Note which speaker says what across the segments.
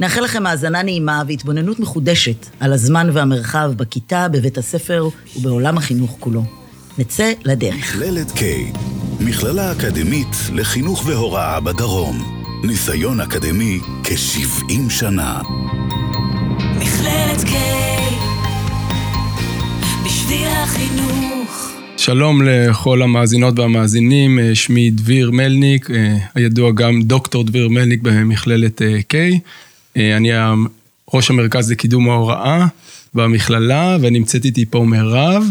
Speaker 1: נאחל לכם האזנה נעימה והתבוננות מחודשת על הזמן והמרחב בכיתה, בבית הספר ובעולם החינוך כולו. נצא לדרך.
Speaker 2: מכללת K, מכללה אקדמית לחינוך והוראה בדרום. ניסיון אקדמי כ-70 שנה.
Speaker 3: מכללת K, בשביל החינוך.
Speaker 4: שלום לכל המאזינות והמאזינים, אה, שמי דביר מלניק, אה, הידוע גם דוקטור דביר מלניק במכללת אה, K. אני ראש המרכז לקידום ההוראה במכללה, ונמצאת איתי פה מירב,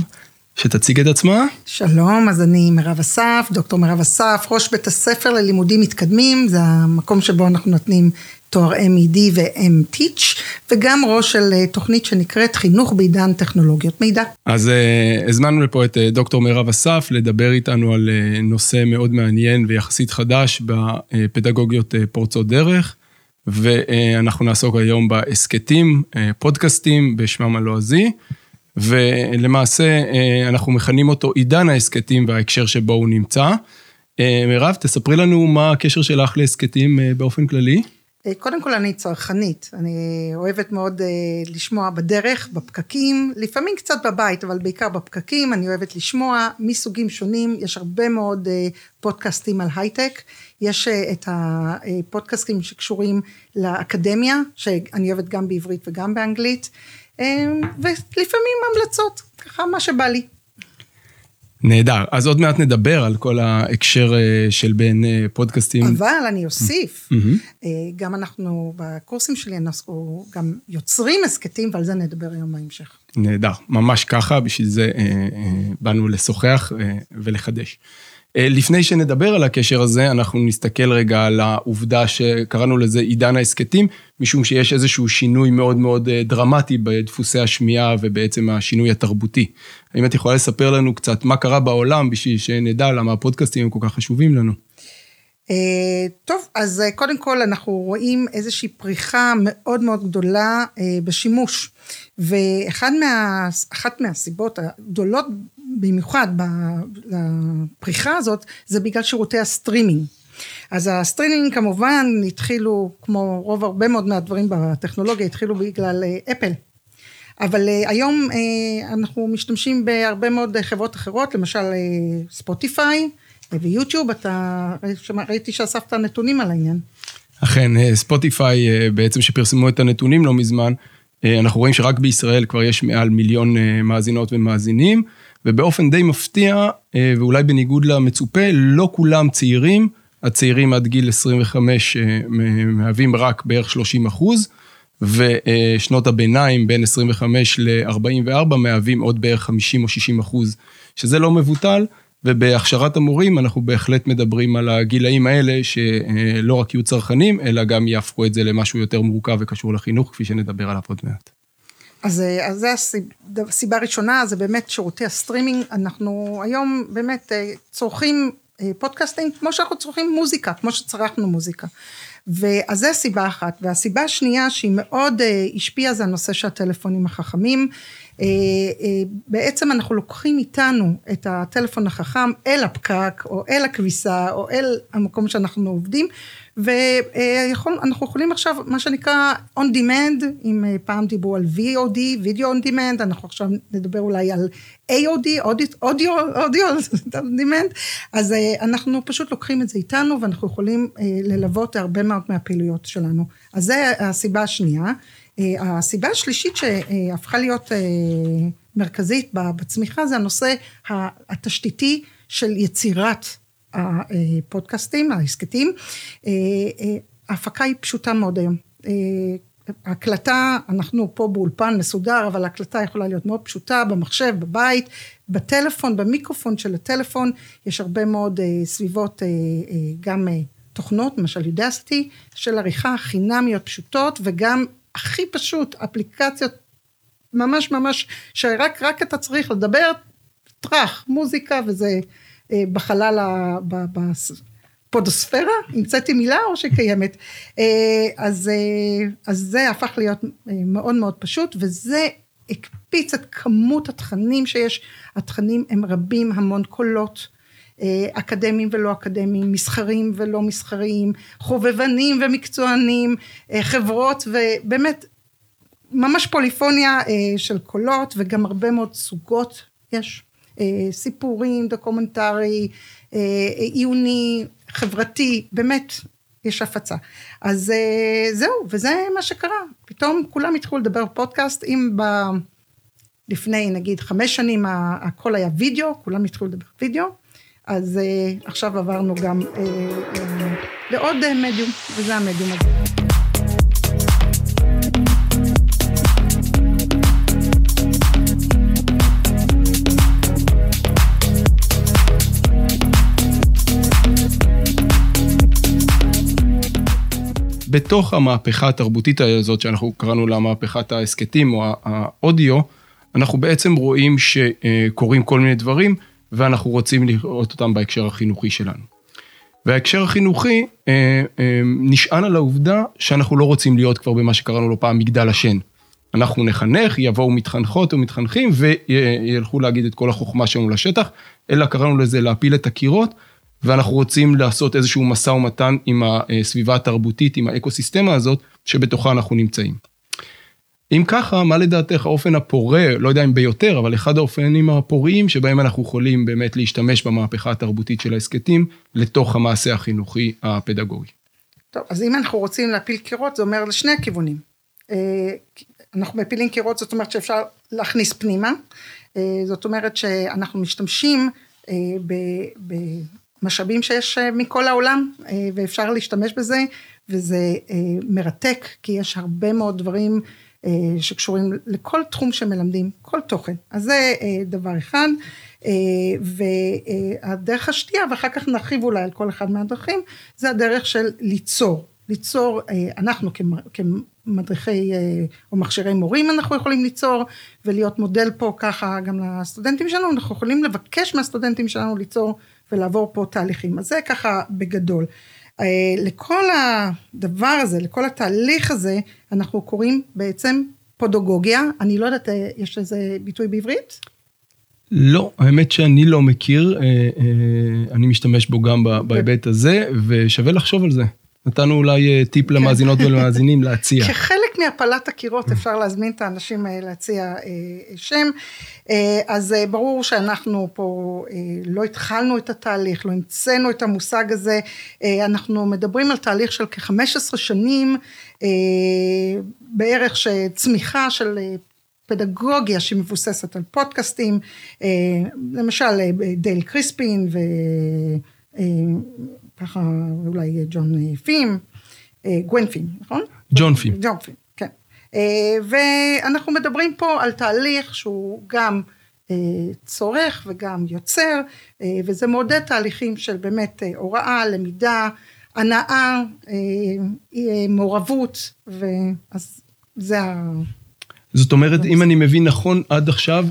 Speaker 4: שתציג את עצמה.
Speaker 5: שלום, אז אני מירב אסף, דוקטור מירב אסף, ראש בית הספר ללימודים מתקדמים, זה המקום שבו אנחנו נותנים תואר MED ו-M-Teach, וגם ראש של אה, תוכנית שנקראת חינוך בעידן טכנולוגיות מידע.
Speaker 4: אז uh, הזמנו לפה את uh, דוקטור מירב אסף לדבר איתנו על uh, נושא מאוד מעניין ויחסית חדש בפדגוגיות uh, פורצות דרך. ואנחנו נעסוק היום בהסכתים, פודקאסטים בשמם הלועזי, ולמעשה אנחנו מכנים אותו עידן ההסכתים וההקשר שבו הוא נמצא. מירב, תספרי לנו מה הקשר שלך להסכתים באופן כללי.
Speaker 5: קודם כל אני צרכנית, אני אוהבת מאוד לשמוע בדרך, בפקקים, לפעמים קצת בבית, אבל בעיקר בפקקים, אני אוהבת לשמוע מסוגים שונים, יש הרבה מאוד פודקאסטים על הייטק. יש אה, את הפודקאסטים שקשורים לאקדמיה, שאני אוהבת גם בעברית וגם באנגלית, אה, ולפעמים המלצות, ככה מה שבא לי.
Speaker 4: נהדר, אז עוד מעט נדבר על כל ההקשר אה, של בין פודקאסטים.
Speaker 5: אבל אני אוסיף, mm-hmm. גם אנחנו בקורסים שלי, אנחנו גם יוצרים הסכתים ועל זה נדבר היום בהמשך.
Speaker 4: נהדר, ממש ככה, בשביל זה באנו לשוחח ולחדש. אה, לפני שנדבר על הקשר הזה, אנחנו נסתכל רגע על העובדה שקראנו לזה עידן ההסכתים, משום שיש איזשהו שינוי מאוד מאוד אה, דרמטי בדפוסי השמיעה ובעצם השינוי התרבותי. האם את יכולה לספר לנו קצת מה קרה בעולם בשביל שנדע למה הפודקאסטים הם כל כך חשובים לנו?
Speaker 5: אה, טוב, אז קודם כל אנחנו רואים איזושהי פריחה מאוד מאוד גדולה בשימוש. ואחת מה, מהסיבות הגדולות במיוחד בפריחה הזאת, זה בגלל שירותי הסטרימינג. אז הסטרימינג כמובן התחילו, כמו רוב הרבה מאוד מהדברים בטכנולוגיה, התחילו בגלל אה, אפל. אבל אה, היום אה, אנחנו משתמשים בהרבה מאוד חברות אחרות, למשל ספוטיפיי ויוטיוב, אתה, ראיתי שאספת נתונים על העניין.
Speaker 4: אכן, ספוטיפיי בעצם שפרסמו את הנתונים לא מזמן, אנחנו רואים שרק בישראל כבר יש מעל מיליון מאזינות ומאזינים. ובאופן די מפתיע, אה, ואולי בניגוד למצופה, לא כולם צעירים, הצעירים עד גיל 25 אה, מהווים רק בערך 30 אחוז, ושנות הביניים בין 25 ל-44 מהווים עוד בערך 50 או 60 אחוז, שזה לא מבוטל, ובהכשרת המורים אנחנו בהחלט מדברים על הגילאים האלה, שלא רק יהיו צרכנים, אלא גם יהפכו את זה למשהו יותר מורכב וקשור לחינוך, כפי שנדבר עליו עוד מעט.
Speaker 5: אז, אה, אז זה הסיבה הראשונה, זה באמת שירותי הסטרימינג, אנחנו היום באמת אה, צורכים אה, פודקאסטים כמו שאנחנו צורכים מוזיקה, כמו שצרכנו מוזיקה. ואז זה סיבה אחת. והסיבה השנייה שהיא מאוד השפיעה זה הנושא של הטלפונים החכמים. בעצם אנחנו לוקחים איתנו את הטלפון החכם אל הפקק או אל הכביסה או אל המקום שאנחנו עובדים ואנחנו יכולים עכשיו מה שנקרא on demand, אם אה, פעם דיברו על VOD, video on demand, אנחנו עכשיו נדבר אולי על AOD, audio on demand, אז אה, אנחנו פשוט לוקחים את זה איתנו ואנחנו יכולים אה, ללוות הרבה מאוד מהפעילויות שלנו. אז זה הסיבה השנייה. הסיבה השלישית שהפכה להיות מרכזית בצמיחה זה הנושא התשתיתי של יצירת הפודקאסטים, ההסכתים, אה, אה, ההפקה היא פשוטה מאוד היום. אה, הקלטה, אנחנו פה באולפן מסודר, אבל ההקלטה יכולה להיות מאוד פשוטה, במחשב, בבית, בטלפון, במיקרופון של הטלפון, יש הרבה מאוד סביבות, גם תוכנות, למשל יודסטי, של עריכה חינמיות פשוטות, וגם הכי פשוט, אפליקציות ממש ממש, שרק רק אתה צריך לדבר, טראח, מוזיקה וזה בחלל, ה- ב- בפודוספירה, המצאתי מילה או שקיימת. אה, אז, אה, אז זה הפך להיות אה, מאוד מאוד פשוט, וזה הקפיץ את כמות התכנים שיש, התכנים הם רבים, המון קולות. אה, אקדמיים ולא אקדמיים, מסחריים ולא מסחריים, חובבנים ומקצוענים, אה, חברות ובאמת ממש פוליפוניה אה, של קולות וגם הרבה מאוד סוגות יש, אה, סיפורים, דוקומנטרי, אה, עיוני, חברתי, באמת יש הפצה. אז אה, זהו, וזה מה שקרה, פתאום כולם התחילו לדבר פודקאסט, אם ב... לפני נגיד חמש שנים הכל היה וידאו, כולם התחילו לדבר וידאו, אז אה, עכשיו עברנו גם אה, אה, לעוד אה, מדיום, וזה המדיום הזה.
Speaker 4: בתוך המהפכה התרבותית הזאת, שאנחנו קראנו לה מהפכת ההסכתים או האודיו, אנחנו בעצם רואים שקורים כל מיני דברים, ואנחנו רוצים לראות אותם בהקשר החינוכי שלנו. וההקשר החינוכי אה, אה, נשען על העובדה שאנחנו לא רוצים להיות כבר במה שקראנו לו פעם מגדל השן. אנחנו נחנך, יבואו מתחנכות או מתחנכים וילכו להגיד את כל החוכמה שלנו לשטח, אלא קראנו לזה להפיל את הקירות, ואנחנו רוצים לעשות איזשהו משא ומתן עם הסביבה התרבותית, עם האקוסיסטמה הזאת, שבתוכה אנחנו נמצאים. אם ככה, מה לדעתך האופן הפורה, לא יודע אם ביותר, אבל אחד האופנים הפוריים שבהם אנחנו יכולים באמת להשתמש במהפכה התרבותית של ההסכתים, לתוך המעשה החינוכי הפדגוגי.
Speaker 5: טוב, אז אם אנחנו רוצים להפיל קירות, זה אומר לשני הכיוונים. אה, אנחנו מפילים קירות, זאת אומרת שאפשר להכניס פנימה, אה, זאת אומרת שאנחנו משתמשים במשאבים שיש אה, מכל העולם, אה, ואפשר להשתמש בזה, וזה אה, מרתק, כי יש הרבה מאוד דברים שקשורים לכל תחום שמלמדים, כל תוכן. אז זה דבר אחד. והדרך השנייה, ואחר כך נרחיב אולי על כל אחד מהדרכים, זה הדרך של ליצור. ליצור, אנחנו כמדריכי או מכשירי מורים אנחנו יכולים ליצור ולהיות מודל פה ככה גם לסטודנטים שלנו, אנחנו יכולים לבקש מהסטודנטים שלנו ליצור ולעבור פה תהליכים. אז זה ככה בגדול. אה, לכל הדבר הזה, לכל התהליך הזה, אנחנו קוראים בעצם פודוגוגיה, אני לא יודעת, יש לזה ביטוי בעברית?
Speaker 4: לא, האמת שאני לא מכיר, אני משתמש בו גם בהיבט הזה, ושווה לחשוב על זה. נתנו אולי טיפ למאזינות ולמאזינים להציע.
Speaker 5: כחלק מהפלת הקירות אפשר להזמין את האנשים להציע שם. אז ברור שאנחנו פה לא התחלנו את התהליך, לא המצאנו את המושג הזה. אנחנו מדברים על תהליך של כ-15 שנים, בערך שצמיחה של פדגוגיה שמבוססת על פודקאסטים, למשל דייל קריספין ו... ככה אולי ג'ון פים, גווין פים, נכון?
Speaker 4: ג'ון פים.
Speaker 5: ג'ון פים. ואנחנו מדברים פה על תהליך שהוא גם צורך וגם יוצר, וזה מעודד תהליכים של באמת הוראה, למידה, הנאה, מעורבות, ואז זה ה...
Speaker 4: זאת אומרת, אם אני מבין נכון עד עכשיו,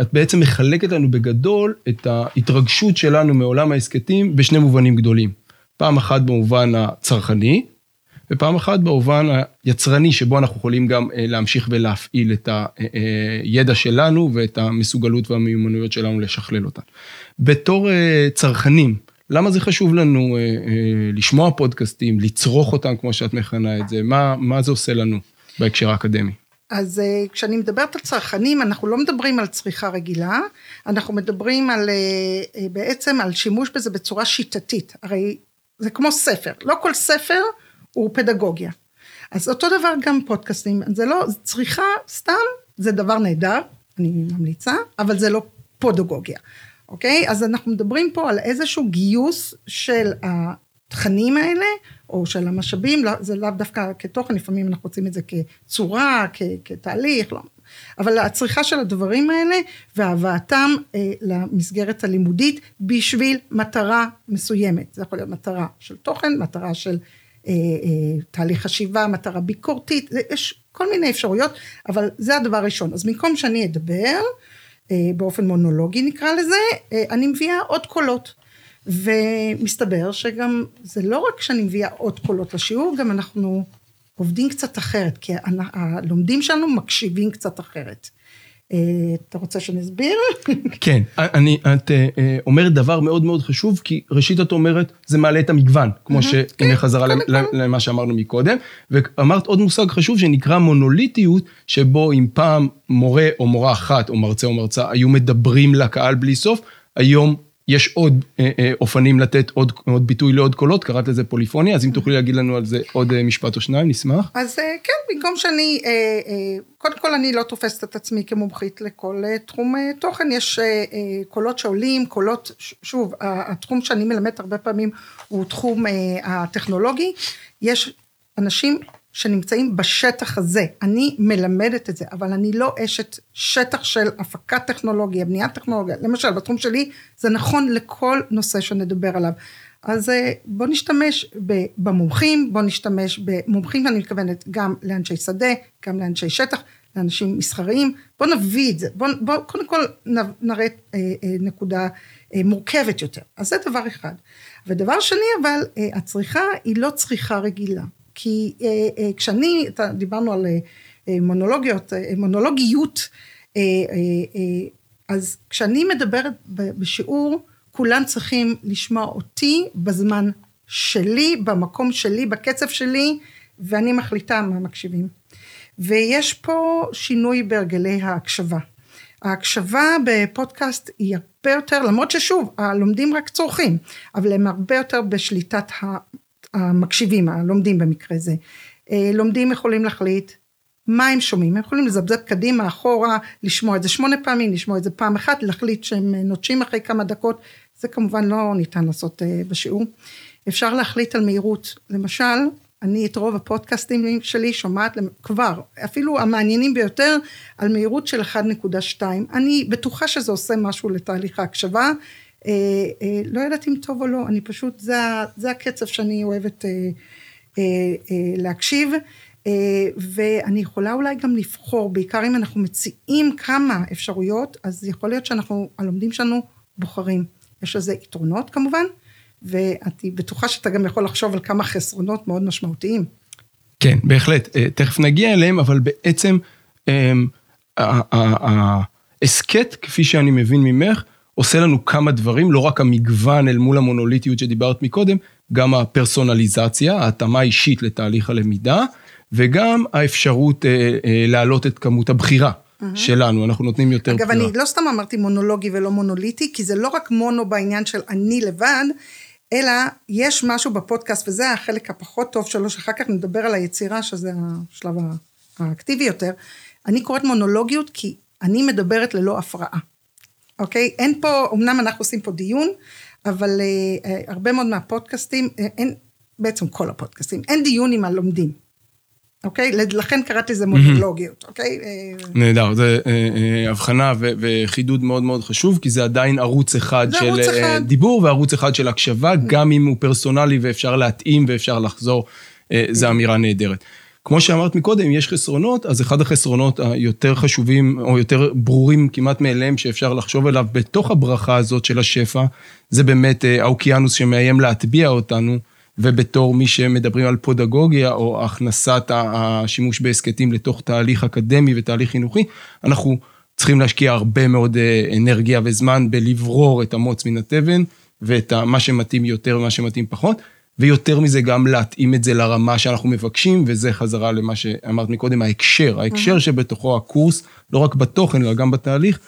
Speaker 4: את בעצם מחלקת לנו בגדול את ההתרגשות שלנו מעולם ההסכתים בשני מובנים גדולים. פעם אחת במובן הצרכני, ופעם אחת במובן היצרני, שבו אנחנו יכולים גם להמשיך ולהפעיל את הידע שלנו ואת המסוגלות והמיומנויות שלנו לשכלל אותן. בתור צרכנים, למה זה חשוב לנו לשמוע פודקאסטים, לצרוך אותם כמו שאת מכנה את זה? מה, מה זה עושה לנו בהקשר האקדמי?
Speaker 5: אז כשאני מדברת על צרכנים, אנחנו לא מדברים על צריכה רגילה, אנחנו מדברים על, בעצם על שימוש בזה בצורה שיטתית. הרי זה כמו ספר, לא כל ספר הוא פדגוגיה. אז אותו דבר גם פודקאסטים, זה לא, צריכה סתם, זה דבר נהדר, אני ממליצה, אבל זה לא פודגוגיה, אוקיי? אז אנחנו מדברים פה על איזשהו גיוס של התכנים האלה, או של המשאבים, זה לאו דווקא כתוכן, לפעמים אנחנו רוצים את זה כצורה, כ- כתהליך, לא. אבל הצריכה של הדברים האלה והבאתם אה, למסגרת הלימודית בשביל מטרה מסוימת. זה יכול להיות מטרה של תוכן, מטרה של תהליך חשיבה, מטרה ביקורתית, יש כל מיני אפשרויות, אבל זה הדבר הראשון. אז במקום שאני אדבר, אה, באופן מונולוגי נקרא לזה, אה, אני מביאה עוד קולות. ומסתבר שגם, זה לא רק שאני מביאה עוד קולות לשיעור, גם אנחנו עובדים קצת אחרת, כי הלומדים שלנו מקשיבים קצת אחרת. אה, אתה רוצה שאני אסביר?
Speaker 4: כן, אני, את אה, אה, אומרת דבר מאוד מאוד חשוב, כי ראשית את אומרת, זה מעלה את המגוון, כמו שהנה
Speaker 5: כן,
Speaker 4: חזרה למה שאמרנו מקודם, ואמרת עוד מושג חשוב שנקרא מונוליטיות, שבו אם פעם מורה או מורה אחת, או מרצה או מרצה, היו מדברים לקהל בלי סוף, היום יש עוד אה, אה, אופנים לתת עוד, עוד ביטוי לעוד קולות, קראת לזה פוליפוניה, אז אם תוכלי להגיד לנו על זה עוד אה, משפט או שניים, נשמח.
Speaker 5: אז אה, כן, במקום שאני, אה, אה, קודם כל אני לא תופסת את עצמי כמומחית לכל אה, תחום אה, תוכן, יש אה, אה, קולות שעולים, קולות, שוב, התחום שאני מלמדת הרבה פעמים הוא תחום אה, הטכנולוגי, יש אנשים שנמצאים בשטח הזה, אני מלמדת את זה, אבל אני לא אשת שטח של הפקת טכנולוגיה, בניית טכנולוגיה, למשל בתחום שלי זה נכון לכל נושא שנדבר עליו. אז אה, בוא נשתמש במומחים, בוא נשתמש במומחים, אני מתכוונת גם לאנשי שדה, גם לאנשי שטח, לאנשים מסחריים, בוא נביא את זה, בוא, בוא קודם כל נראה אה, אה, נקודה מורכבת יותר. אז זה דבר אחד. ודבר שני, אבל הצריכה היא לא צריכה רגילה. כי אה, אה, כשאני, דיברנו על אה, אה, מונולוגיות, אה, מונולוגיות, אה, אה, אה, אז כשאני מדברת ב- בשיעור, כולם צריכים לשמוע אותי בזמן שלי, במקום שלי, בקצב שלי, ואני מחליטה מה מקשיבים. ויש פה שינוי בהרגלי ההקשבה. ההקשבה בפודקאסט היא הרבה יותר, למרות ששוב, הלומדים רק צורכים, אבל הם הרבה יותר בשליטת המקשיבים, הלומדים במקרה זה. אה, לומדים יכולים להחליט מה הם שומעים, הם יכולים לזבזב קדימה, אחורה, לשמוע את זה שמונה פעמים, לשמוע את זה פעם אחת, להחליט שהם נוטשים אחרי כמה דקות, זה כמובן לא ניתן לעשות אה, בשיעור. אפשר להחליט על מהירות, למשל, אני את רוב הפודקאסטים שלי שומעת כבר, אפילו המעניינים ביותר, על מהירות של 1.2. אני בטוחה שזה עושה משהו לתהליך ההקשבה. אה, אה, לא יודעת אם טוב או לא, אני פשוט, זה, זה הקצב שאני אוהבת אה, אה, אה, להקשיב. אה, ואני יכולה אולי גם לבחור, בעיקר אם אנחנו מציעים כמה אפשרויות, אז יכול להיות שאנחנו, הלומדים שלנו בוחרים. יש לזה יתרונות כמובן, ואני בטוחה שאתה גם יכול לחשוב על כמה חסרונות מאוד משמעותיים.
Speaker 4: כן, בהחלט. אה, תכף נגיע אליהם, אבל בעצם אמ, ההסכת, כפי שאני מבין ממך, עושה לנו כמה דברים, לא רק המגוון אל מול המונוליטיות שדיברת מקודם, גם הפרסונליזציה, ההתאמה אישית לתהליך הלמידה, וגם האפשרות אה, אה, להעלות את כמות הבחירה שלנו, אנחנו נותנים יותר
Speaker 5: אגב,
Speaker 4: בחירה.
Speaker 5: אני לא סתם אמרתי מונולוגי ולא מונוליטי, כי זה לא רק מונו בעניין של אני לבד, אלא יש משהו בפודקאסט, וזה החלק הפחות טוב שלו, שאחר כך נדבר על היצירה, שזה השלב האקטיבי יותר. אני קוראת מונולוגיות כי אני מדברת ללא הפרעה, אוקיי? אין פה, אמנם אנחנו עושים פה דיון, אבל אה, אה, הרבה מאוד מהפודקאסטים, אה, אין, בעצם כל הפודקאסטים, אין דיון עם הלומדים, אוקיי? לכן קראתי לזה מונולוגיות, אוקיי? אה,
Speaker 4: נהדר, זה אה, אה, הבחנה וחידוד מאוד מאוד חשוב, כי זה עדיין ערוץ אחד של
Speaker 5: ערוץ אחד.
Speaker 4: דיבור וערוץ אחד של הקשבה, גם אם הוא פרסונלי ואפשר להתאים ואפשר לחזור, זו אמירה נהדרת. כמו שאמרת מקודם, יש חסרונות, אז אחד החסרונות היותר חשובים, או יותר ברורים כמעט מאליהם, שאפשר לחשוב עליו בתוך הברכה הזאת של השפע, זה באמת אה, האוקיינוס שמאיים להטביע אותנו, ובתור מי שמדברים על פודגוגיה, או הכנסת השימוש בהסכתים לתוך תהליך אקדמי ותהליך חינוכי, אנחנו צריכים להשקיע הרבה מאוד אה, אנרגיה וזמן בלברור את המוץ מן התבן, ואת מה שמתאים יותר ומה שמתאים פחות. ויותר מזה גם להתאים את זה לרמה שאנחנו מבקשים, וזה חזרה למה שאמרת מקודם, ההקשר, ההקשר שבתוכו הקורס, לא רק בתוכן, אלא גם בתהליך,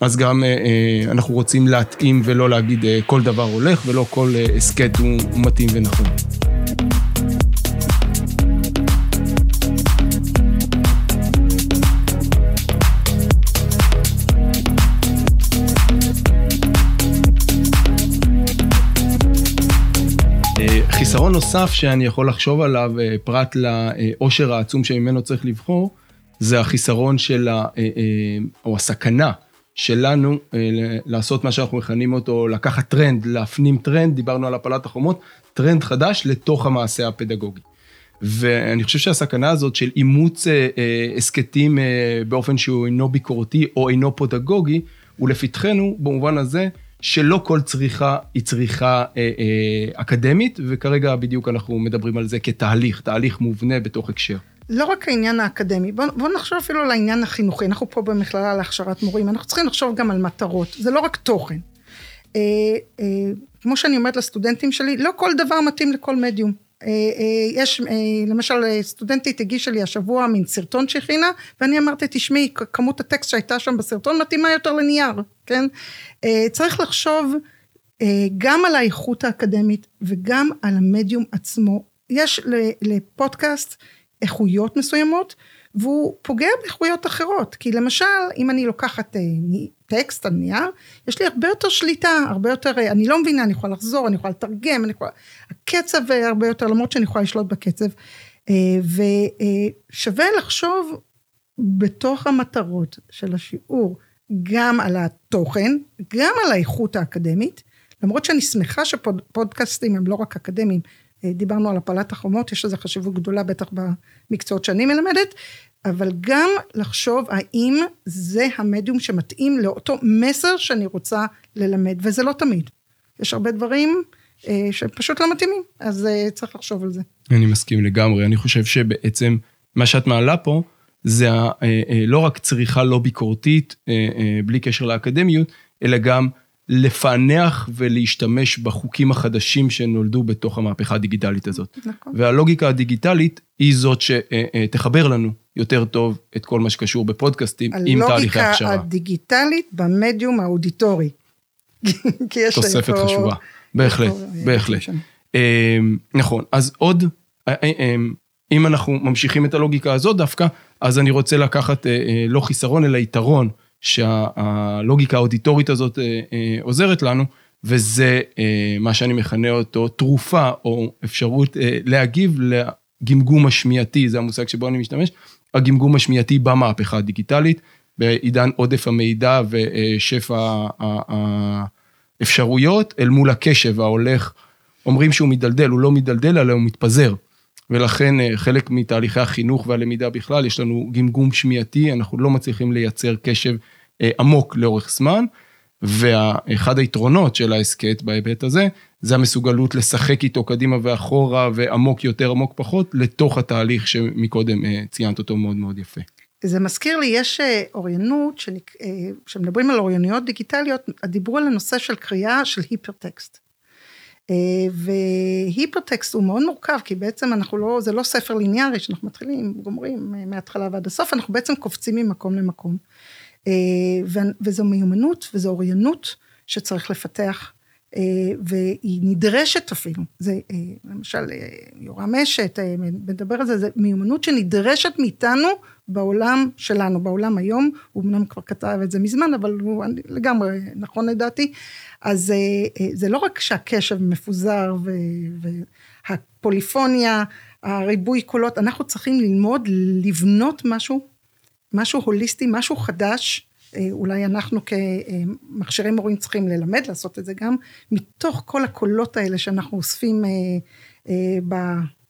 Speaker 4: אז גם אה, אה, אנחנו רוצים להתאים ולא להגיד אה, כל דבר הולך, ולא כל אה, הסכת הוא, הוא מתאים ונכון. חיסרון נוסף שאני יכול לחשוב עליו, אה, פרט לאושר העצום שממנו צריך לבחור, זה החיסרון של, ה, אה, אה, או הסכנה שלנו לעשות מה שאנחנו מכנים אותו, לקחת טרנד, להפנים טרנד, דיברנו על הפלת החומות, טרנד חדש לתוך המעשה הפדגוגי. ואני חושב שהסכנה הזאת של אימוץ הסכתים באופן שהוא אינו ביקורתי או אינו פודגוגי, הוא לפתחנו במובן הזה שלא כל צריכה היא צריכה אה, אה, אקדמית, וכרגע בדיוק אנחנו מדברים על זה כתהליך, תהליך מובנה בתוך הקשר.
Speaker 5: לא רק העניין האקדמי, בואו בוא נחשוב אפילו על העניין החינוכי, אנחנו פה במכללה להכשרת מורים, אנחנו צריכים לחשוב גם על מטרות, זה לא רק תוכן. אה, אה, כמו שאני אומרת לסטודנטים שלי, לא כל דבר מתאים לכל מדיום. אה, אה, יש, אה, למשל, סטודנטית הגישה לי השבוע מין סרטון שהכינה, ואני אמרתי, תשמעי, כמות הטקסט שהייתה שם בסרטון מתאימה יותר לנייר, כן? צריך לחשוב גם על האיכות האקדמית וגם על המדיום עצמו. יש לפודקאסט איכויות מסוימות, והוא פוגע באיכויות אחרות. כי למשל, אם אני לוקחת אה, ני- טקסט על נייר, יש לי הרבה יותר שליטה, הרבה יותר, אה, אני לא מבינה, אני יכולה לחזור, אני יכולה לתרגם, אני יכולה... הקצב אה, הרבה יותר, למרות שאני יכולה לשלוט בקצב. אה, ושווה לחשוב בתוך המטרות של השיעור, גם על התוכן, גם על האיכות האקדמית, למרות שאני שמחה שפודקאסטים הם לא רק אקדמיים, דיברנו על הפלת החומות, יש לזה חשיבות גדולה בטח במקצועות שאני מלמדת, אבל גם לחשוב האם זה המדיום שמתאים לאותו מסר שאני רוצה ללמד, וזה לא תמיד. יש הרבה דברים אה, שפשוט לא מתאימים, אז אה, צריך לחשוב על זה.
Speaker 4: אני מסכים לגמרי, אני חושב שבעצם מה שאת מעלה פה, זה אה, אה, לא רק צריכה לא ביקורתית, אה, בלי קשר לאקדמיות, אלא גם לפענח ולהשתמש בחוקים החדשים שנולדו בתוך המהפכה הדיגיטלית הזאת.
Speaker 5: נכון.
Speaker 4: והלוגיקה הדיגיטלית היא זאת שתחבר לנו יותר טוב את כל מה שקשור בפודקאסטים עם תהליכי
Speaker 5: הלוגיקה
Speaker 4: הכשרה.
Speaker 5: הדיגיטלית במדיום האודיטורי. כי יש
Speaker 4: תוספת
Speaker 5: פה-
Speaker 4: חשובה, בהחלט,
Speaker 5: אה,
Speaker 4: בהחלט. אמ, נכון, אז עוד, אה, אה, אמ, אם אנחנו ממשיכים את הלוגיקה הזאת דווקא, אז אני רוצה לקחת לא חיסרון אלא יתרון, שהלוגיקה האודיטורית הזאת אה, אה, עוזרת לנו, וזה אה, מה שאני מכנה אותו תרופה או אפשרות להגיב לגמגום השמיעתי, זה המושג שבו אני משתמש, הגמגום השמיעתי במהפכה הדיגיטלית, בעידן עודף המידע ושפע האפשרויות, אל מול הקשב ההולך, אומרים שהוא מדלדל, הוא לא מדלדל, אלא הוא מתפזר. ולכן חלק מתהליכי החינוך והלמידה בכלל, יש לנו גמגום שמיעתי, אנחנו לא מצליחים לייצר קשב עמוק לאורך זמן, ואחד היתרונות של ההסכת בהיבט הזה, זה המסוגלות לשחק איתו קדימה ואחורה, ועמוק יותר, עמוק פחות, לתוך התהליך שמקודם אה, ציינת אותו מאוד מאוד יפה.
Speaker 5: זה מזכיר לי, יש אה, אוריינות, אה, כשמדברים על אוריינויות דיגיטליות, דיברו על הנושא של קריאה של היפרטקסט. אה, והיפרטקסט הוא מאוד מורכב, כי בעצם אנחנו לא, זה לא ספר ליניארי שאנחנו מתחילים, גומרים אה, מההתחלה ועד הסוף, אנחנו בעצם קופצים ממקום למקום. אה, וזו מיומנות וזו אוריינות שצריך לפתח. אה, והיא נדרשת אפילו, זה אה, למשל יורם אשת מדבר על זה, זה מיומנות שנדרשת מאיתנו בעולם שלנו, בעולם היום, הוא אמנם כבר כתב את זה מזמן, אבל הוא לגמרי נכון לדעתי, אז זה לא רק שהקשב מפוזר והפוליפוניה, הריבוי קולות, אנחנו צריכים ללמוד לבנות משהו, משהו הוליסטי, משהו חדש, אה, אולי אנחנו כמכשירי מורים צריכים ללמד לעשות את זה גם, מתוך כל הקולות האלה שאנחנו אוספים אה, אה,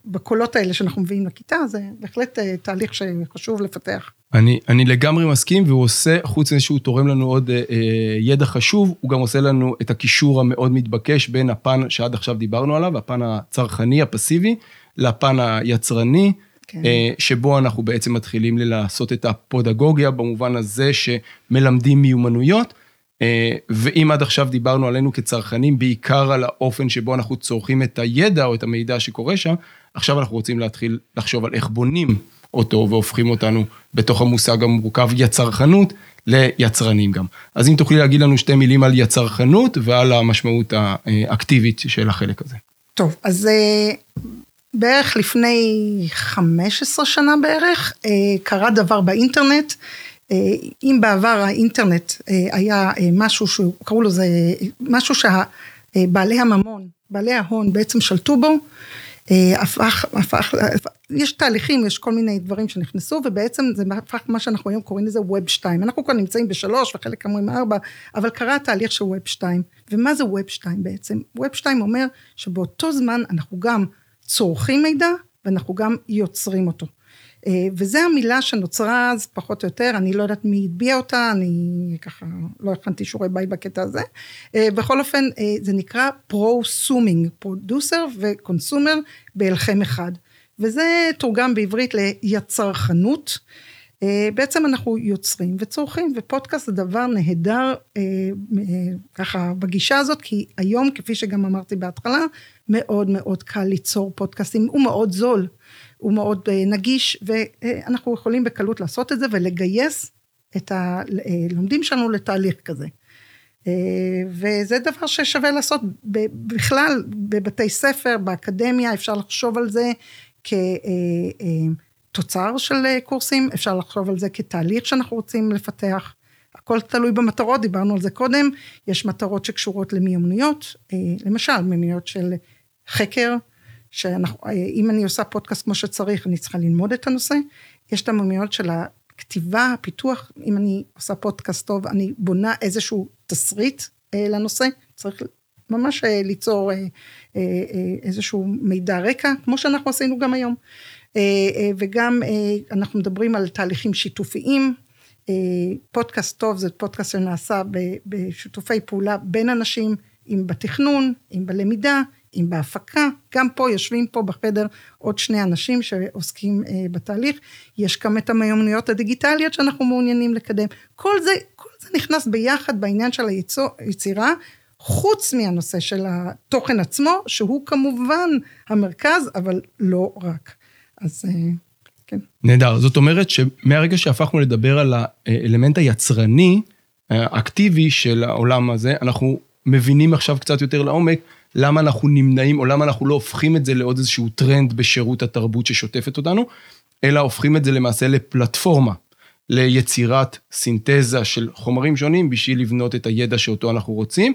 Speaker 5: בקולות האלה שאנחנו מביאים לכיתה, זה בהחלט תהליך שחשוב לפתח.
Speaker 4: אני, אני לגמרי מסכים, והוא עושה, חוץ מזה שהוא תורם לנו עוד אה, ידע חשוב, הוא גם עושה לנו את הקישור המאוד מתבקש בין הפן שעד עכשיו דיברנו עליו, הפן הצרכני, הפסיבי, לפן היצרני,
Speaker 5: כן.
Speaker 4: אה, שבו אנחנו בעצם מתחילים לעשות את הפודגוגיה, במובן הזה שמלמדים מיומנויות. אה, ואם עד עכשיו דיברנו עלינו כצרכנים, בעיקר על האופן שבו אנחנו צורכים את הידע או את המידע שקורה שם, עכשיו אנחנו רוצים להתחיל לחשוב על איך בונים אותו והופכים אותנו בתוך המושג המורכב יצרכנות ליצרנים גם. אז אם תוכלי להגיד לנו שתי מילים על יצרכנות ועל המשמעות האקטיבית של החלק הזה.
Speaker 5: טוב, אז אה, בערך לפני 15 שנה בערך, אה, קרה דבר באינטרנט. אה, אם בעבר האינטרנט אה, היה משהו שקראו לזה, משהו שבעלי הממון, בעלי ההון בעצם שלטו בו, הפך, הפך, יש תהליכים, יש כל מיני דברים שנכנסו, ובעצם זה הפך מה שאנחנו היום קוראים לזה web 2. אנחנו כבר נמצאים בשלוש, וחלק אומרים ארבע, אבל קרה התהליך של web 2. ומה זה web 2 בעצם? web 2 אומר שבאותו זמן אנחנו גם צורכים מידע ואנחנו גם יוצרים אותו. אה, וזו המילה שנוצרה אז פחות או יותר, אני לא יודעת מי הטביע אותה, אני ככה לא הכנתי שיעורי בית בקטע הזה. אה, בכל אופן, אה, זה נקרא pro-suming, producer ו consumer בהלחם אחד. וזה תורגם בעברית ליצרחנות. בעצם אנחנו יוצרים וצורכים, ופודקאסט זה דבר נהדר ככה בגישה הזאת, כי היום, כפי שגם אמרתי בהתחלה, מאוד מאוד קל ליצור פודקאסטים, הוא מאוד זול. הוא מאוד אה, נגיש, ואנחנו יכולים בקלות לעשות את זה ולגייס את הלומדים שלנו לתהליך כזה. אה, וזה דבר ששווה לעשות בכלל בבתי ספר, באקדמיה, אפשר לחשוב על זה כתוצר אה, של קורסים, אפשר לחשוב על זה כתהליך שאנחנו רוצים לפתח. הכל תלוי במטרות, דיברנו על זה קודם, יש מטרות שקשורות למיומנויות, למשל מיומנויות של חקר, שאם אני עושה פודקאסט כמו שצריך, אני צריכה ללמוד את הנושא. יש את המומיות של הכתיבה, הפיתוח, אם אני עושה פודקאסט טוב, אני בונה איזשהו תסריט אה, לנושא, צריך ממש אה, ליצור אה, אה, אה, איזשהו מידע רקע, כמו שאנחנו עשינו גם היום. אה, אה, וגם אה, אנחנו מדברים על תהליכים שיתופיים. פודקאסט טוב זה פודקאסט שנעשה בשיתופי פעולה בין אנשים, אם בתכנון, אם בלמידה, אם בהפקה, גם פה יושבים פה בחדר עוד שני אנשים שעוסקים בתהליך, יש גם את המיומנויות הדיגיטליות שאנחנו מעוניינים לקדם, כל זה, כל זה נכנס ביחד בעניין של היצירה, חוץ מהנושא של התוכן עצמו, שהוא כמובן המרכז, אבל לא רק. אז אה, כן.
Speaker 4: נהדר, זאת אומרת שמהרגע שהפכנו לדבר על האלמנט היצרני, האקטיבי של העולם הזה, אנחנו מבינים עכשיו קצת יותר לעומק למה אנחנו נמנעים, או למה אנחנו לא הופכים את זה לעוד איזשהו טרנד בשירות התרבות ששוטפת אותנו, אלא הופכים את זה למעשה לפלטפורמה, ליצירת סינתזה של חומרים שונים בשביל לבנות את הידע שאותו אנחנו רוצים.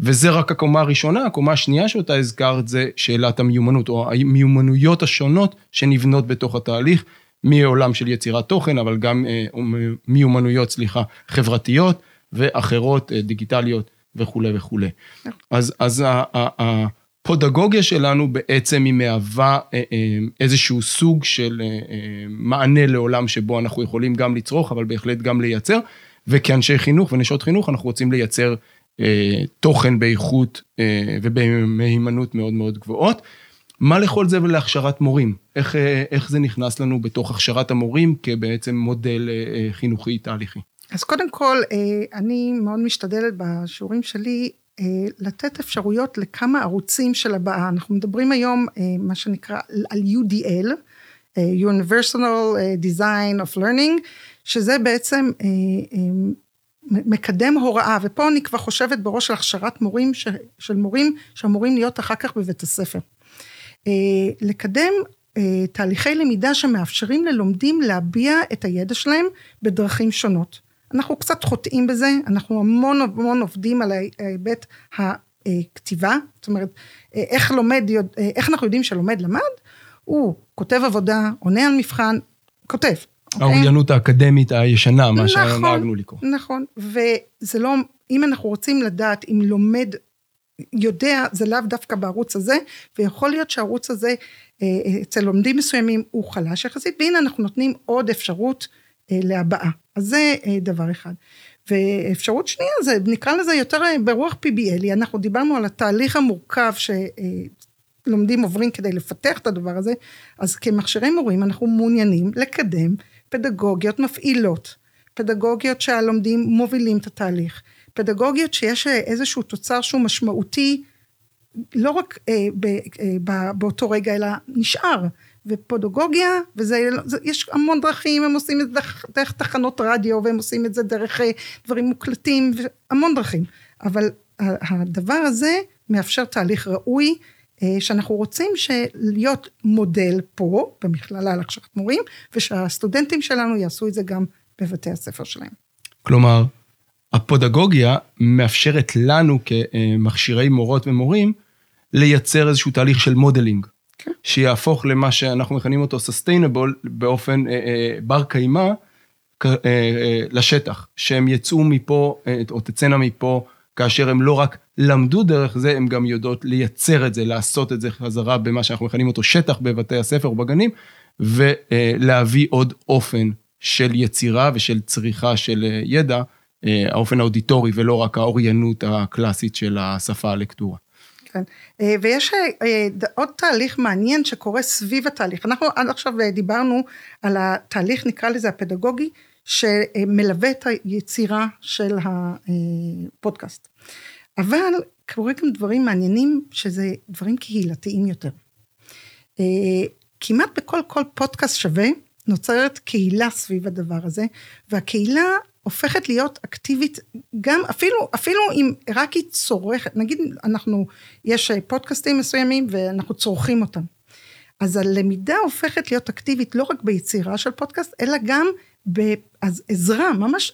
Speaker 4: וזה רק הקומה הראשונה, הקומה השנייה שאותה הזכרת זה שאלת המיומנות, או המיומנויות השונות שנבנות בתוך התהליך, מעולם של יצירת תוכן, אבל גם אה, מיומנויות, סליחה, חברתיות ואחרות, אה, דיגיטליות וכולי וכולי. אז, אז הפודגוגיה שלנו בעצם היא מהווה אה, איזשהו סוג של מענה לעולם שבו אנחנו יכולים גם לצרוך, אבל בהחלט גם לייצר, וכאנשי חינוך ונשות חינוך אנחנו רוצים לייצר תוכן באיכות ובמהימנות מאוד מאוד גבוהות. מה לכל זה ולהכשרת מורים? איך, איך זה נכנס לנו בתוך הכשרת המורים כבעצם מודל חינוכי תהליכי?
Speaker 5: אז קודם כל, אה, אני מאוד משתדלת בשיעורים שלי אה, לתת אפשרויות לכמה ערוצים של הבאה. אנחנו מדברים היום, אה, מה שנקרא, על UDL, Universal Design of Learning, שזה בעצם מקדם הוראה, ופה אני כבר חושבת בראש של הכשרת מורים, של מורים שאמורים להיות אחר כך בבית הספר. לקדם תהליכי למידה שמאפשרים ללומדים להביע את הידע שלהם בדרכים שונות. אנחנו קצת חוטאים בזה, אנחנו המון המון עובדים על ההיבט הכתיבה, זאת אומרת, איך לומד, איך אנחנו יודעים שלומד למד? הוא כותב עבודה, עונה על מבחן, כותב.
Speaker 4: אוקיי? האוריינות האקדמית הישנה, מה נכון, שנהגנו לקרוא.
Speaker 5: נכון, וזה לא, אם אנחנו רוצים לדעת אם לומד יודע, זה לאו דווקא בערוץ הזה, ויכול להיות שהערוץ הזה, אצל לומדים מסוימים הוא חלש יחסית, והנה אנחנו נותנים עוד אפשרות אה, להבעה. אז זה אה, דבר אחד. ואפשרות שנייה זה נקרא לזה יותר אה, ברוח PBL, אנחנו דיברנו על התהליך המורכב שלומדים עוברים כדי לפתח את הדבר הזה, אז כמכשירי מורים אנחנו מעוניינים לקדם פדגוגיות מפעילות, פדגוגיות שהלומדים מובילים את התהליך, פדגוגיות שיש איזשהו תוצר שהוא משמעותי לא רק אה, ב, אה, באותו רגע אלא נשאר. ופודוגוגיה, וזה, זה, יש המון דרכים, הם עושים את זה דרך, דרך תחנות רדיו, והם עושים את זה דרך אה, דברים מוקלטים, המון דרכים. אבל הדבר הזה מאפשר תהליך ראוי, אה, שאנחנו רוצים להיות מודל פה, במכללה להכשרת מורים, ושהסטודנטים שלנו יעשו את זה גם בבתי הספר שלהם.
Speaker 4: כלומר, הפודגוגיה מאפשרת לנו כמכשירי מורות ומורים, לייצר איזשהו תהליך של modeling. כן. שיהפוך למה שאנחנו מכנים אותו sustainable באופן אה, אה, בר קיימא אה, אה, לשטח, שהם יצאו מפה, אה, או תצאנה מפה כאשר הם לא רק למדו דרך זה, הם גם יודעות לייצר את זה, לעשות את זה חזרה במה שאנחנו מכנים אותו שטח בבתי הספר או בגנים, ולהביא עוד אופן של יצירה ושל צריכה של אה, ידע, אה, האופן האודיטורי ולא רק האוריינות הקלאסית של השפה הלקטורה.
Speaker 5: כן, אה, ויש עוד תהליך מעניין שקורה סביב התהליך. אנחנו עד עכשיו דיברנו על התהליך, נקרא לזה הפדגוגי, שמלווה את היצירה של הפודקאסט. אבל קורה גם דברים מעניינים, שזה דברים קהילתיים יותר. כמעט בכל כל פודקאסט שווה, נוצרת קהילה סביב הדבר הזה, והקהילה הופכת להיות אקטיבית גם אפילו אפילו אם רק היא צורכת נגיד אנחנו יש פודקאסטים מסוימים ואנחנו צורכים אותם. אז הלמידה הופכת להיות אקטיבית לא רק ביצירה של פודקאסט אלא גם בעזרה ממש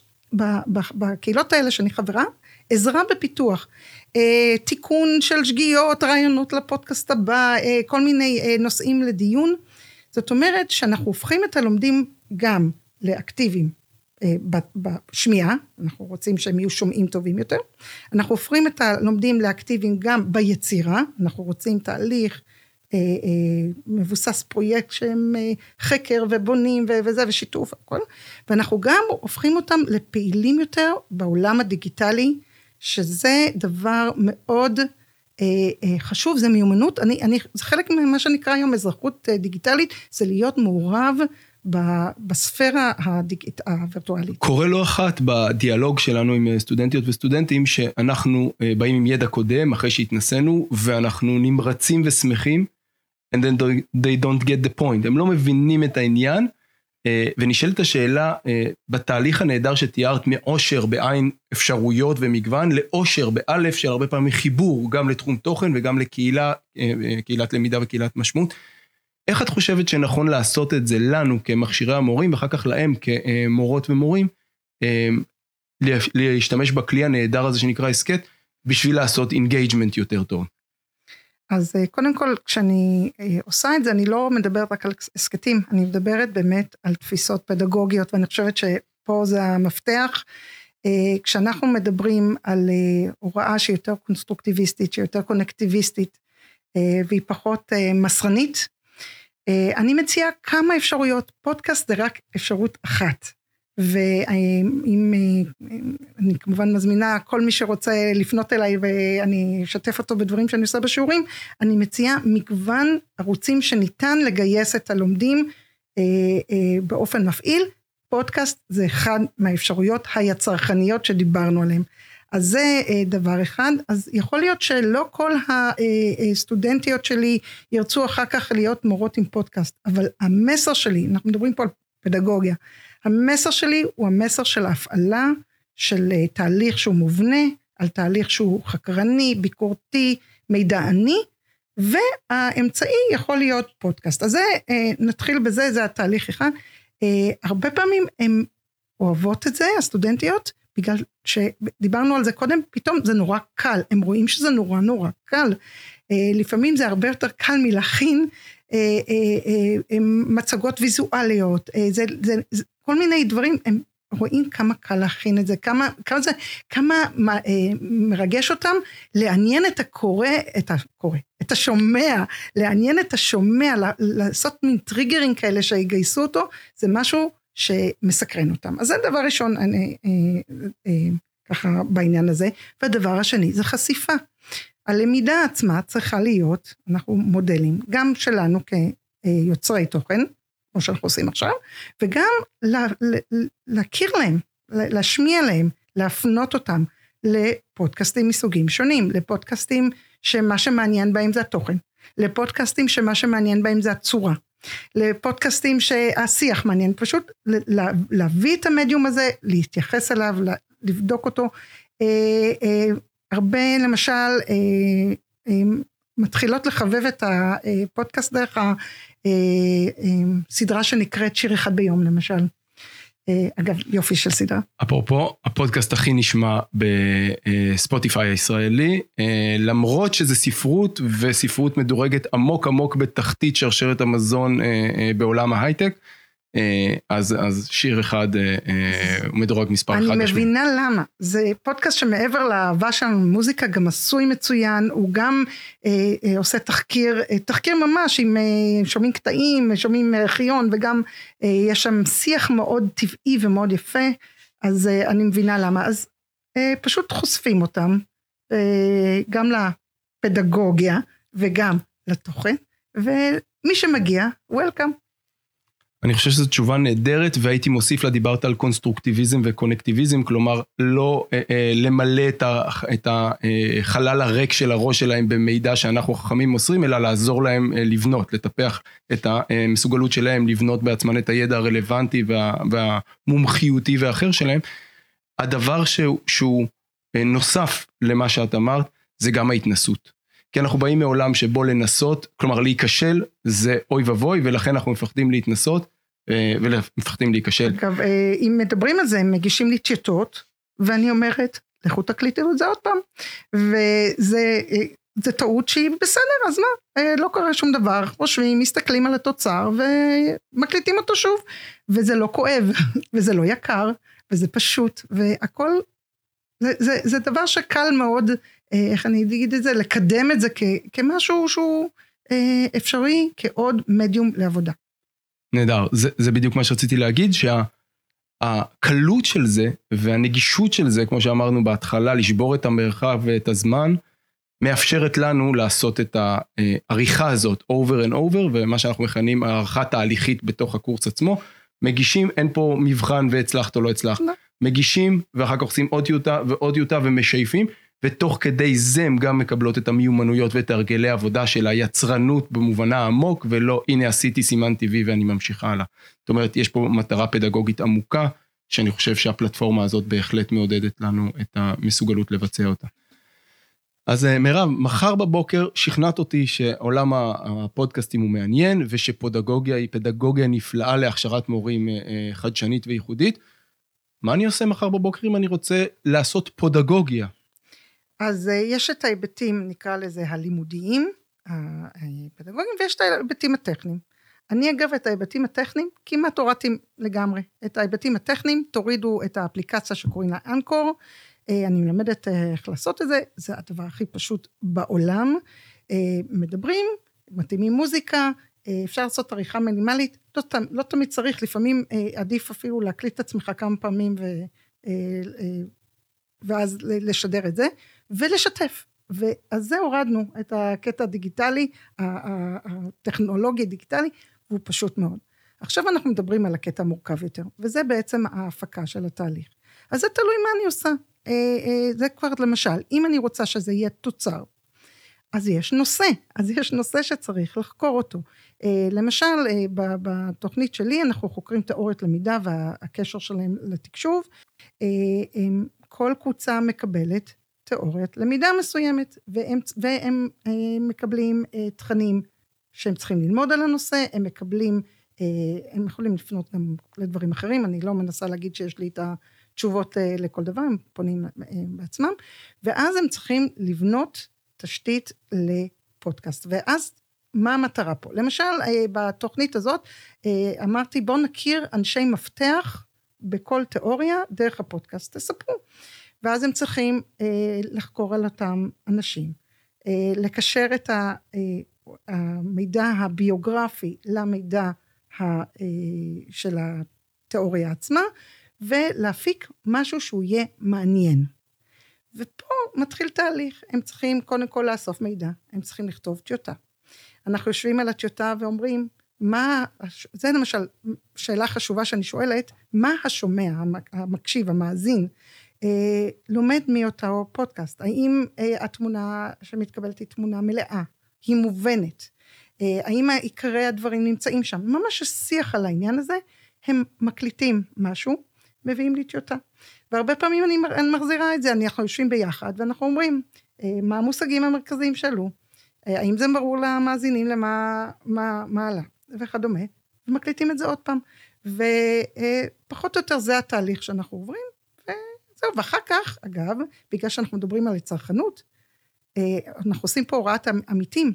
Speaker 5: בקהילות האלה שאני חברה עזרה בפיתוח. אה, תיקון של שגיאות רעיונות לפודקאסט הבא אה, כל מיני אה, נושאים לדיון. זאת אומרת שאנחנו הופכים את הלומדים גם לאקטיביים בשמיעה, אנחנו רוצים שהם יהיו שומעים טובים יותר, אנחנו הופכים את הלומדים לאקטיביים גם ביצירה, אנחנו רוצים תהליך מבוסס פרויקט שהם אה, חקר ובונים וזה ושיתוף הכל, ואנחנו גם הופכים אותם לפעילים יותר בעולם הדיגיטלי, שזה דבר מאוד אה, אה, חשוב, זה מיומנות, אני, אני, זה חלק ממה שנקרא היום אזרחות אה, דיגיטלית, זה להיות מעורב בספירה הדיג... הווירטואלית.
Speaker 4: קורה לא אחת בדיאלוג שלנו עם סטודנטיות וסטודנטים, שאנחנו באים עם ידע קודם, אחרי שהתנסינו, ואנחנו נמרצים ושמחים, and then they don't get the point, הם לא מבינים את העניין, אה, ונשאלת השאלה, אה, בתהליך הנהדר שתיארת, מאושר בעין אפשרויות ומגוון, לאושר באלף של הרבה פעמים חיבור, גם לתחום תוכן וגם לקהילה, אה, קהילת למידה וקהילת משמעות. איך את חושבת שנכון לעשות את זה לנו כמכשירי המורים, ואחר כך להם כמורות ומורים, להשתמש בכלי הנהדר הזה שנקרא הסכת, בשביל לעשות engagement יותר טוב?
Speaker 5: אז אה, קודם כל, כשאני אה, עושה את זה, אני לא מדברת רק על הסכתים, אני מדברת באמת על תפיסות פדגוגיות, ואני חושבת שפה זה המפתח. אה, כשאנחנו מדברים על הוראה שהיא יותר קונסטרוקטיביסטית, שהיא יותר קונקטיביסטית, והיא פחות מסרנית, אני מציעה כמה אפשרויות, פודקאסט זה רק אפשרות אחת. ואם אני כמובן מזמינה כל מי שרוצה לפנות אליי ואני אשתף אותו בדברים שאני עושה בשיעורים, אני מציעה מגוון ערוצים שניתן לגייס את הלומדים אה, אה, באופן מפעיל, פודקאסט זה אחד מהאפשרויות היצרחניות שדיברנו עליהן. אז זה אה, דבר אחד, אז יכול להיות שלא כל הסטודנטיות שלי ירצו אחר כך להיות מורות עם פודקאסט, אבל המסר שלי, אנחנו מדברים פה על פדגוגיה, המסר שלי הוא המסר של ההפעלה של אה, תהליך שהוא מובנה, על תהליך שהוא חקרני, ביקורתי, מידעני, והאמצעי יכול להיות פודקאסט. אז זה, אה, נתחיל בזה, זה התהליך אחד. אה, הרבה פעמים הן אוהבות את זה, הסטודנטיות, בגלל שדיברנו על זה קודם, פתאום זה נורא קל, הם רואים שזה נורא נורא קל. לפעמים זה הרבה יותר קל מלהכין מצגות ויזואליות, זה, זה, זה, כל מיני דברים, הם רואים כמה קל להכין את זה, כמה, כמה זה, כמה מה, אה, מרגש אותם לעניין את הקורא, את הקורא, את השומע, לעניין את השומע, לעשות מין טריגרים כאלה שיגייסו אותו, זה משהו שמסקרן אותם. אז זה דבר ראשון, אני, אה, אה, ככה בעניין הזה. והדבר השני זה חשיפה. הלמידה עצמה צריכה להיות, אנחנו מודלים, גם שלנו כיוצרי תוכן, כמו שאנחנו עושים עכשיו, וגם לה, להכיר להם, להשמיע להם, להפנות אותם לפודקאסטים מסוגים שונים, לפודקאסטים שמה שמעניין בהם זה התוכן, לפודקאסטים שמה שמעניין בהם זה הצורה, לפודקאסטים שהשיח מעניין, פשוט להביא את המדיום הזה, להתייחס אליו, לבדוק אותו. אה, אה, הרבה למשל אה, אה, מתחילות לחבב את הפודקאסט דרך הסדרה שנקראת שיר אחד ביום למשל. אגב, יופי של סדרה.
Speaker 4: אפרופו, הפודקאסט הכי נשמע בספוטיפיי הישראלי, למרות שזה ספרות וספרות מדורגת עמוק עמוק בתחתית שרשרת המזון בעולם ההייטק, אה, אז, אז שיר אחד אה, אה, הוא מדורג מספר אחד.
Speaker 5: אני מבינה למה. זה פודקאסט שמעבר לאהבה שלנו למוזיקה, גם עשוי מצוין, הוא גם אה, אה, עושה תחקיר, אה, תחקיר ממש, עם אה, שומעים קטעים, שומעים אה, חיון, וגם אה, יש שם שיח מאוד טבעי ומאוד יפה, אז אה, אני מבינה למה. אז אה, פשוט חושפים אותם, אה, גם לפדגוגיה וגם לתוכן, ומי שמגיע, וולקאם.
Speaker 4: אני חושב שזו תשובה נהדרת, והייתי מוסיף לה, דיברת על קונסטרוקטיביזם וקונקטיביזם, כלומר, לא אה, אה, למלא את, ה, את החלל הריק של הראש שלהם במידע שאנחנו חכמים מוסרים, אלא לעזור להם אה, לבנות, לטפח את המסוגלות שלהם, לבנות בעצמן את הידע הרלוונטי וה, והמומחיותי והאחר שלהם. הדבר שהוא, שהוא אה, נוסף למה שאת אמרת, זה גם ההתנסות. כי אנחנו באים מעולם שבו לנסות, כלומר להיכשל זה אוי ואבוי, ולכן אנחנו מפחדים להתנסות ומפחדים להיכשל.
Speaker 5: אגב, אה, אם מדברים על זה, הם מגישים לי טיוטות, ואני אומרת, לכו תקליטו את זה עוד פעם. וזה אה, זה טעות שהיא בסדר, אז מה? אה, לא קרה שום דבר, חושבים, מסתכלים על התוצר ומקליטים אותו שוב. וזה לא כואב, וזה לא יקר, וזה פשוט, והכל, זה, זה, זה דבר שקל מאוד, אה, איך אני אגיד את זה, לקדם את זה כ, כמשהו שהוא אה, אפשרי כעוד מדיום לעבודה.
Speaker 4: נהדר, זה, זה בדיוק מה שרציתי להגיד, שהקלות של זה והנגישות של זה, כמו שאמרנו בהתחלה, לשבור את המרחב ואת הזמן, מאפשרת לנו לעשות את העריכה הזאת over and over, ומה שאנחנו מכנים הערכה תהליכית בתוך הקורס עצמו. מגישים, אין פה מבחן והצלחת או לא הצלחת.
Speaker 5: לא.
Speaker 4: מגישים, ואחר כך עושים עוד טיוטה ועוד טיוטה ומשייפים, ותוך כדי זה הם גם מקבלות את המיומנויות ואת הרגלי העבודה של היצרנות במובנה העמוק, ולא הנה עשיתי סימן טבעי ואני ממשיכה הלאה. זאת אומרת, יש פה מטרה פדגוגית עמוקה, שאני חושב שהפלטפורמה הזאת בהחלט מעודדת לנו את המסוגלות לבצע אותה. אז אה, מירב, מחר בבוקר שכנעת אותי שעולם הפודקאסטים הוא מעניין, ושפדגוגיה היא פדגוגיה נפלאה להכשרת מורים אה, אה, חדשנית וייחודית. מה אני עושה מחר בבוקר אם אני רוצה לעשות פודגוגיה?
Speaker 5: אז אה, יש את ההיבטים, נקרא לזה הלימודיים, הפדגוגיים, ויש את ההיבטים הטכניים. אני אגב את ההיבטים הטכניים כמעט הורדתי לגמרי. את ההיבטים הטכניים, תורידו את האפליקציה שקוראים לה אנקור, אה, אני מלמדת אה, איך לעשות את זה, זה הדבר הכי פשוט בעולם. אה, מדברים, מתאימים מוזיקה, אפשר לעשות עריכה מינימלית, לא, לא תמיד צריך, לפעמים עדיף אפילו להקליט את עצמך כמה פעמים ו, ואז לשדר את זה, ולשתף. ואז זה הורדנו את הקטע הדיגיטלי, הטכנולוגי הדיגיטלי, והוא פשוט מאוד. עכשיו אנחנו מדברים על הקטע המורכב יותר, וזה בעצם ההפקה של התהליך. אז זה תלוי מה אני עושה. זה כבר למשל, אם אני רוצה שזה יהיה תוצר, אז יש נושא, אז יש נושא שצריך לחקור אותו. למשל, בתוכנית שלי אנחנו חוקרים תיאוריות למידה והקשר שלהם לתקשוב. כל קבוצה מקבלת תיאוריית למידה מסוימת, והם, והם מקבלים תכנים שהם צריכים ללמוד על הנושא, הם מקבלים, הם יכולים לפנות גם לדברים אחרים, אני לא מנסה להגיד שיש לי את התשובות לכל דבר, הם פונים בעצמם, ואז הם צריכים לבנות תשתית לפודקאסט, ואז מה המטרה פה? למשל, בתוכנית הזאת אמרתי בואו נכיר אנשי מפתח בכל תיאוריה דרך הפודקאסט, תספרו. ואז הם צריכים אה, לחקור על אותם אנשים, אה, לקשר את ה, אה, המידע הביוגרפי למידע ה, אה, של התיאוריה עצמה, ולהפיק משהו שהוא יהיה מעניין. ופה מתחיל תהליך, הם צריכים קודם כל לאסוף מידע, הם צריכים לכתוב טיוטה. אנחנו יושבים על הטיוטה ואומרים, מה, זה למשל שאלה חשובה שאני שואלת, מה השומע, המקשיב, המאזין, לומד מאותו פודקאסט? האם אה, התמונה שמתקבלת היא תמונה מלאה? היא מובנת? אה, האם עיקרי הדברים נמצאים שם? ממש השיח על העניין הזה, הם מקליטים משהו, מביאים לי טיוטה. והרבה פעמים אני, מחזירה את זה, אנחנו יושבים ביחד ואנחנו אומרים, מה המושגים המרכזיים שעלו? האם זה ברור למאזינים למה מה, מה עלה? וכדומה, ומקליטים את זה עוד פעם. ופחות או יותר זה התהליך שאנחנו עוברים, וזהו, ואחר כך, אגב, בגלל שאנחנו מדברים על צרכנות, אנחנו עושים פה הוראת עמיתים,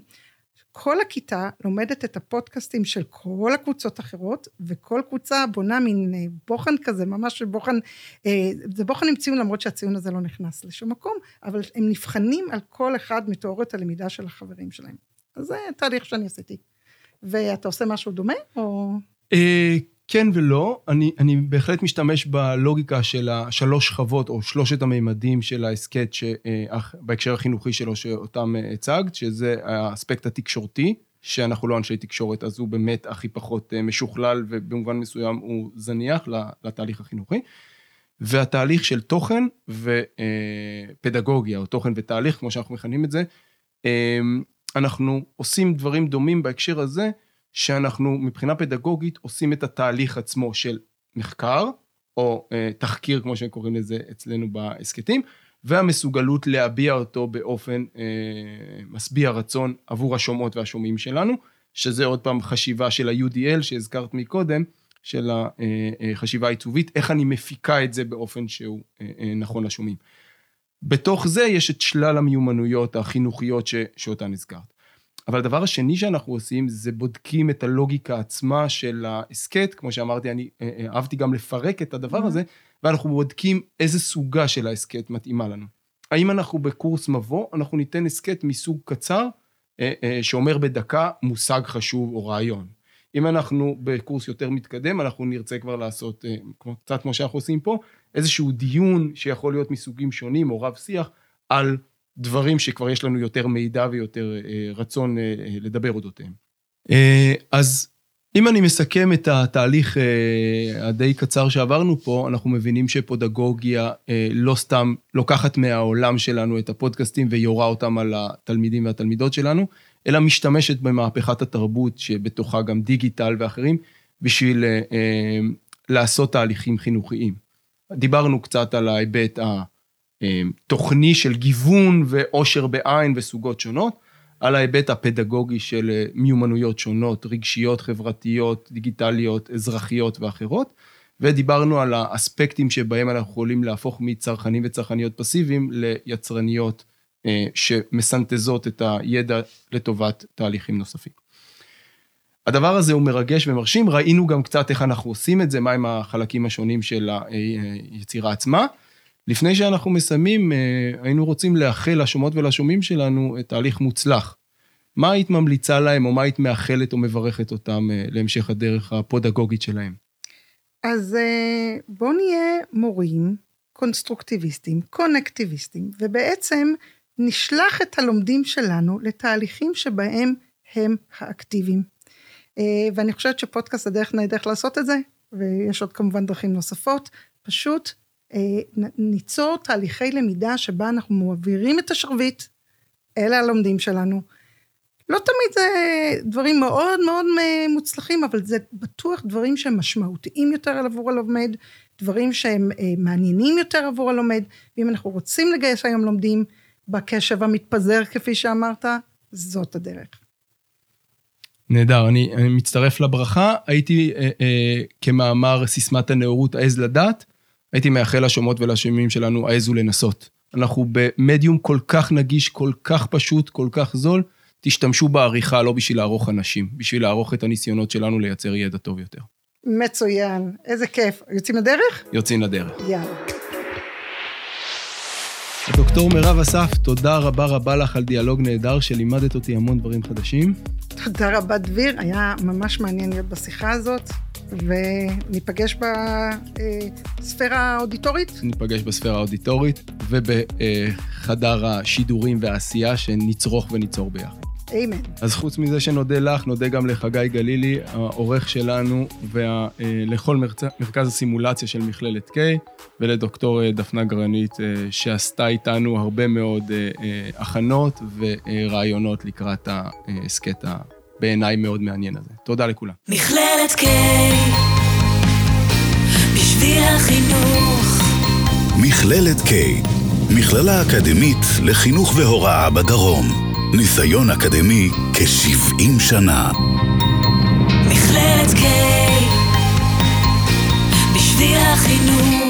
Speaker 5: כל הכיתה לומדת את הפודקאסטים של כל הקבוצות האחרות, וכל קבוצה בונה מין אה, בוחן כזה, ממש בוחן, אה, זה בוחן עם ציון, למרות שהציון הזה לא נכנס לשום מקום, אבל הם נבחנים על כל אחד מתיאוריות הלמידה של החברים שלהם. אז זה תהליך שאני עשיתי. ואתה עושה משהו דומה, או...
Speaker 4: אה, כן ולא, אני, אני בהחלט משתמש בלוגיקה של השלוש שכבות או שלושת המימדים של ההסכת בהקשר החינוכי שלו שאותם אה, הצגת, שזה האספקט התקשורתי, שאנחנו לא אנשי תקשורת, אז הוא באמת הכי פחות אה, משוכלל ובמובן מסוים הוא זניח לתהליך החינוכי. והתהליך של תוכן ופדגוגיה, או תוכן ותהליך, כמו שאנחנו מכנים את זה, אנחנו עושים דברים דומים בהקשר הזה, שאנחנו מבחינה פדגוגית עושים את התהליך עצמו של מחקר, או אה, תחקיר, כמו שקוראים לזה אצלנו בהסכתים, והמסוגלות להביע אותו באופן אה, משביע רצון עבור השומעות והשומעים שלנו, שזה עוד פעם חשיבה של ה-UDL שהזכרת מקודם, של החשיבה אה, אה, העיצובית, איך אני מפיקה את זה באופן שהוא אה, נכון לשומעים. בתוך זה יש את שלל המיומנויות החינוכיות ש, שאותן הזכרת. אבל הדבר השני שאנחנו עושים זה בודקים את הלוגיקה עצמה של ההסכת, כמו שאמרתי, אני אה, אה, אהבתי גם לפרק את הדבר הזה, ואנחנו בודקים איזה סוגה של ההסכת מתאימה לנו. האם אנחנו בקורס מבוא, אנחנו ניתן הסכת מסוג קצר, אה, שאומר בדקה מושג חשוב או רעיון. אם אנחנו בקורס יותר מתקדם, אנחנו נרצה כבר לעשות, קצת כמו שאנחנו עושים פה, איזשהו דיון שיכול להיות מסוגים שונים או רב שיח על דברים שכבר יש לנו יותר מידע ויותר אה, רצון אה, אה, לדבר אודותיהם. אז אם אני מסכם את התהליך הדי קצר שעברנו פה, אנחנו מבינים שפודגוגיה לא סתם לוקחת מהעולם שלנו את הפודקאסטים ויורה אותם על התלמידים והתלמידות שלנו, אלא משתמשת במהפכת התרבות שבתוכה גם דיגיטל ואחרים, בשביל לעשות תהליכים חינוכיים. דיברנו קצת על ההיבט ה... תוכני של גיוון ועושר בעין וסוגות שונות, על ההיבט הפדגוגי של אה, מיומנויות שונות, רגשיות, חברתיות, דיגיטליות, אזרחיות ואחרות, ודיברנו על האספקטים שבהם אנחנו יכולים להפוך מצרכנים וצרכניות פסיביים ליצרניות אה, שמסנטזות את הידע לטובת תהליכים נוספים. הדבר הזה הוא מרגש ומרשים, ראינו גם קצת איך אנחנו עושים את זה, מהם החלקים השונים של היצירה עצמה. לפני שאנחנו מסיימים, אה, היינו רוצים לאחל לשומעות ולשומעים שלנו תהליך מוצלח. מה היית ממליצה להם, או מה היית מאחלת או מברכת אותם אה, להמשך הדרך הפודגוגית שלהם?
Speaker 5: אז אה, בואו נהיה מורים קונסטרוקטיביסטים, קונקטיביסטים, ובעצם נשלח את הלומדים שלנו לתהליכים שבהם הם האקטיביים. ואני חושבת שפודקאסט הדרך נהדרת לעשות את זה, ויש עוד כמובן דרכים נוספות, פשוט ניצור תהליכי למידה שבה אנחנו מעבירים את השרביט אל הלומדים שלנו. לא תמיד זה דברים מאוד מאוד מוצלחים, אבל זה בטוח דברים שהם משמעותיים יותר עבור הלומד, דברים שהם אה, מעניינים יותר עבור הלומד, ואם אנחנו רוצים לגייס היום לומדים בקשב המתפזר, כפי שאמרת, זאת הדרך.
Speaker 4: נהדר, אני, אני מצטרף לברכה. הייתי אה, אה, כמאמר סיסמת הנאורות העז לדעת, הייתי מאחל לשומעות ולשומעים שלנו, העזו לנסות. אנחנו במדיום כל כך נגיש, כל כך פשוט, כל כך זול, תשתמשו בעריכה לא בשביל לערוך אנשים, בשביל לערוך את הניסיונות שלנו לייצר ידע טוב יותר.
Speaker 5: מצוין, איזה כיף. יוצאים לדרך?
Speaker 4: יוצאים לדרך.
Speaker 5: יאללה.
Speaker 4: דוקטור מירב אסף, תודה רבה רבה לך על דיאלוג נהדר שלימדת אותי המון דברים חדשים.
Speaker 5: תודה רבה דביר, היה ממש מעניין להיות בשיחה הזאת. וניפגש בספירה האודיטורית.
Speaker 4: ניפגש בספירה האודיטורית ובחדר השידורים והעשייה שנצרוך וניצור ביחד.
Speaker 5: אמן.
Speaker 4: אז חוץ מזה שנודה לך, נודה גם לחגי גלילי, העורך שלנו, ולכל מרכז הסימולציה של מכללת K, ולדוקטור דפנה גרנית, שעשתה איתנו הרבה מאוד הכנות ורעיונות לקראת ההסכת בעיניי מאוד מעניין הזה. תודה לכולם.
Speaker 3: מכללת K, בשביל החינוך.
Speaker 2: מכללת K, מכללה אקדמית לחינוך והוראה בדרום. ניסיון אקדמי כ-70 שנה.
Speaker 3: מכללת K, בשביל החינוך.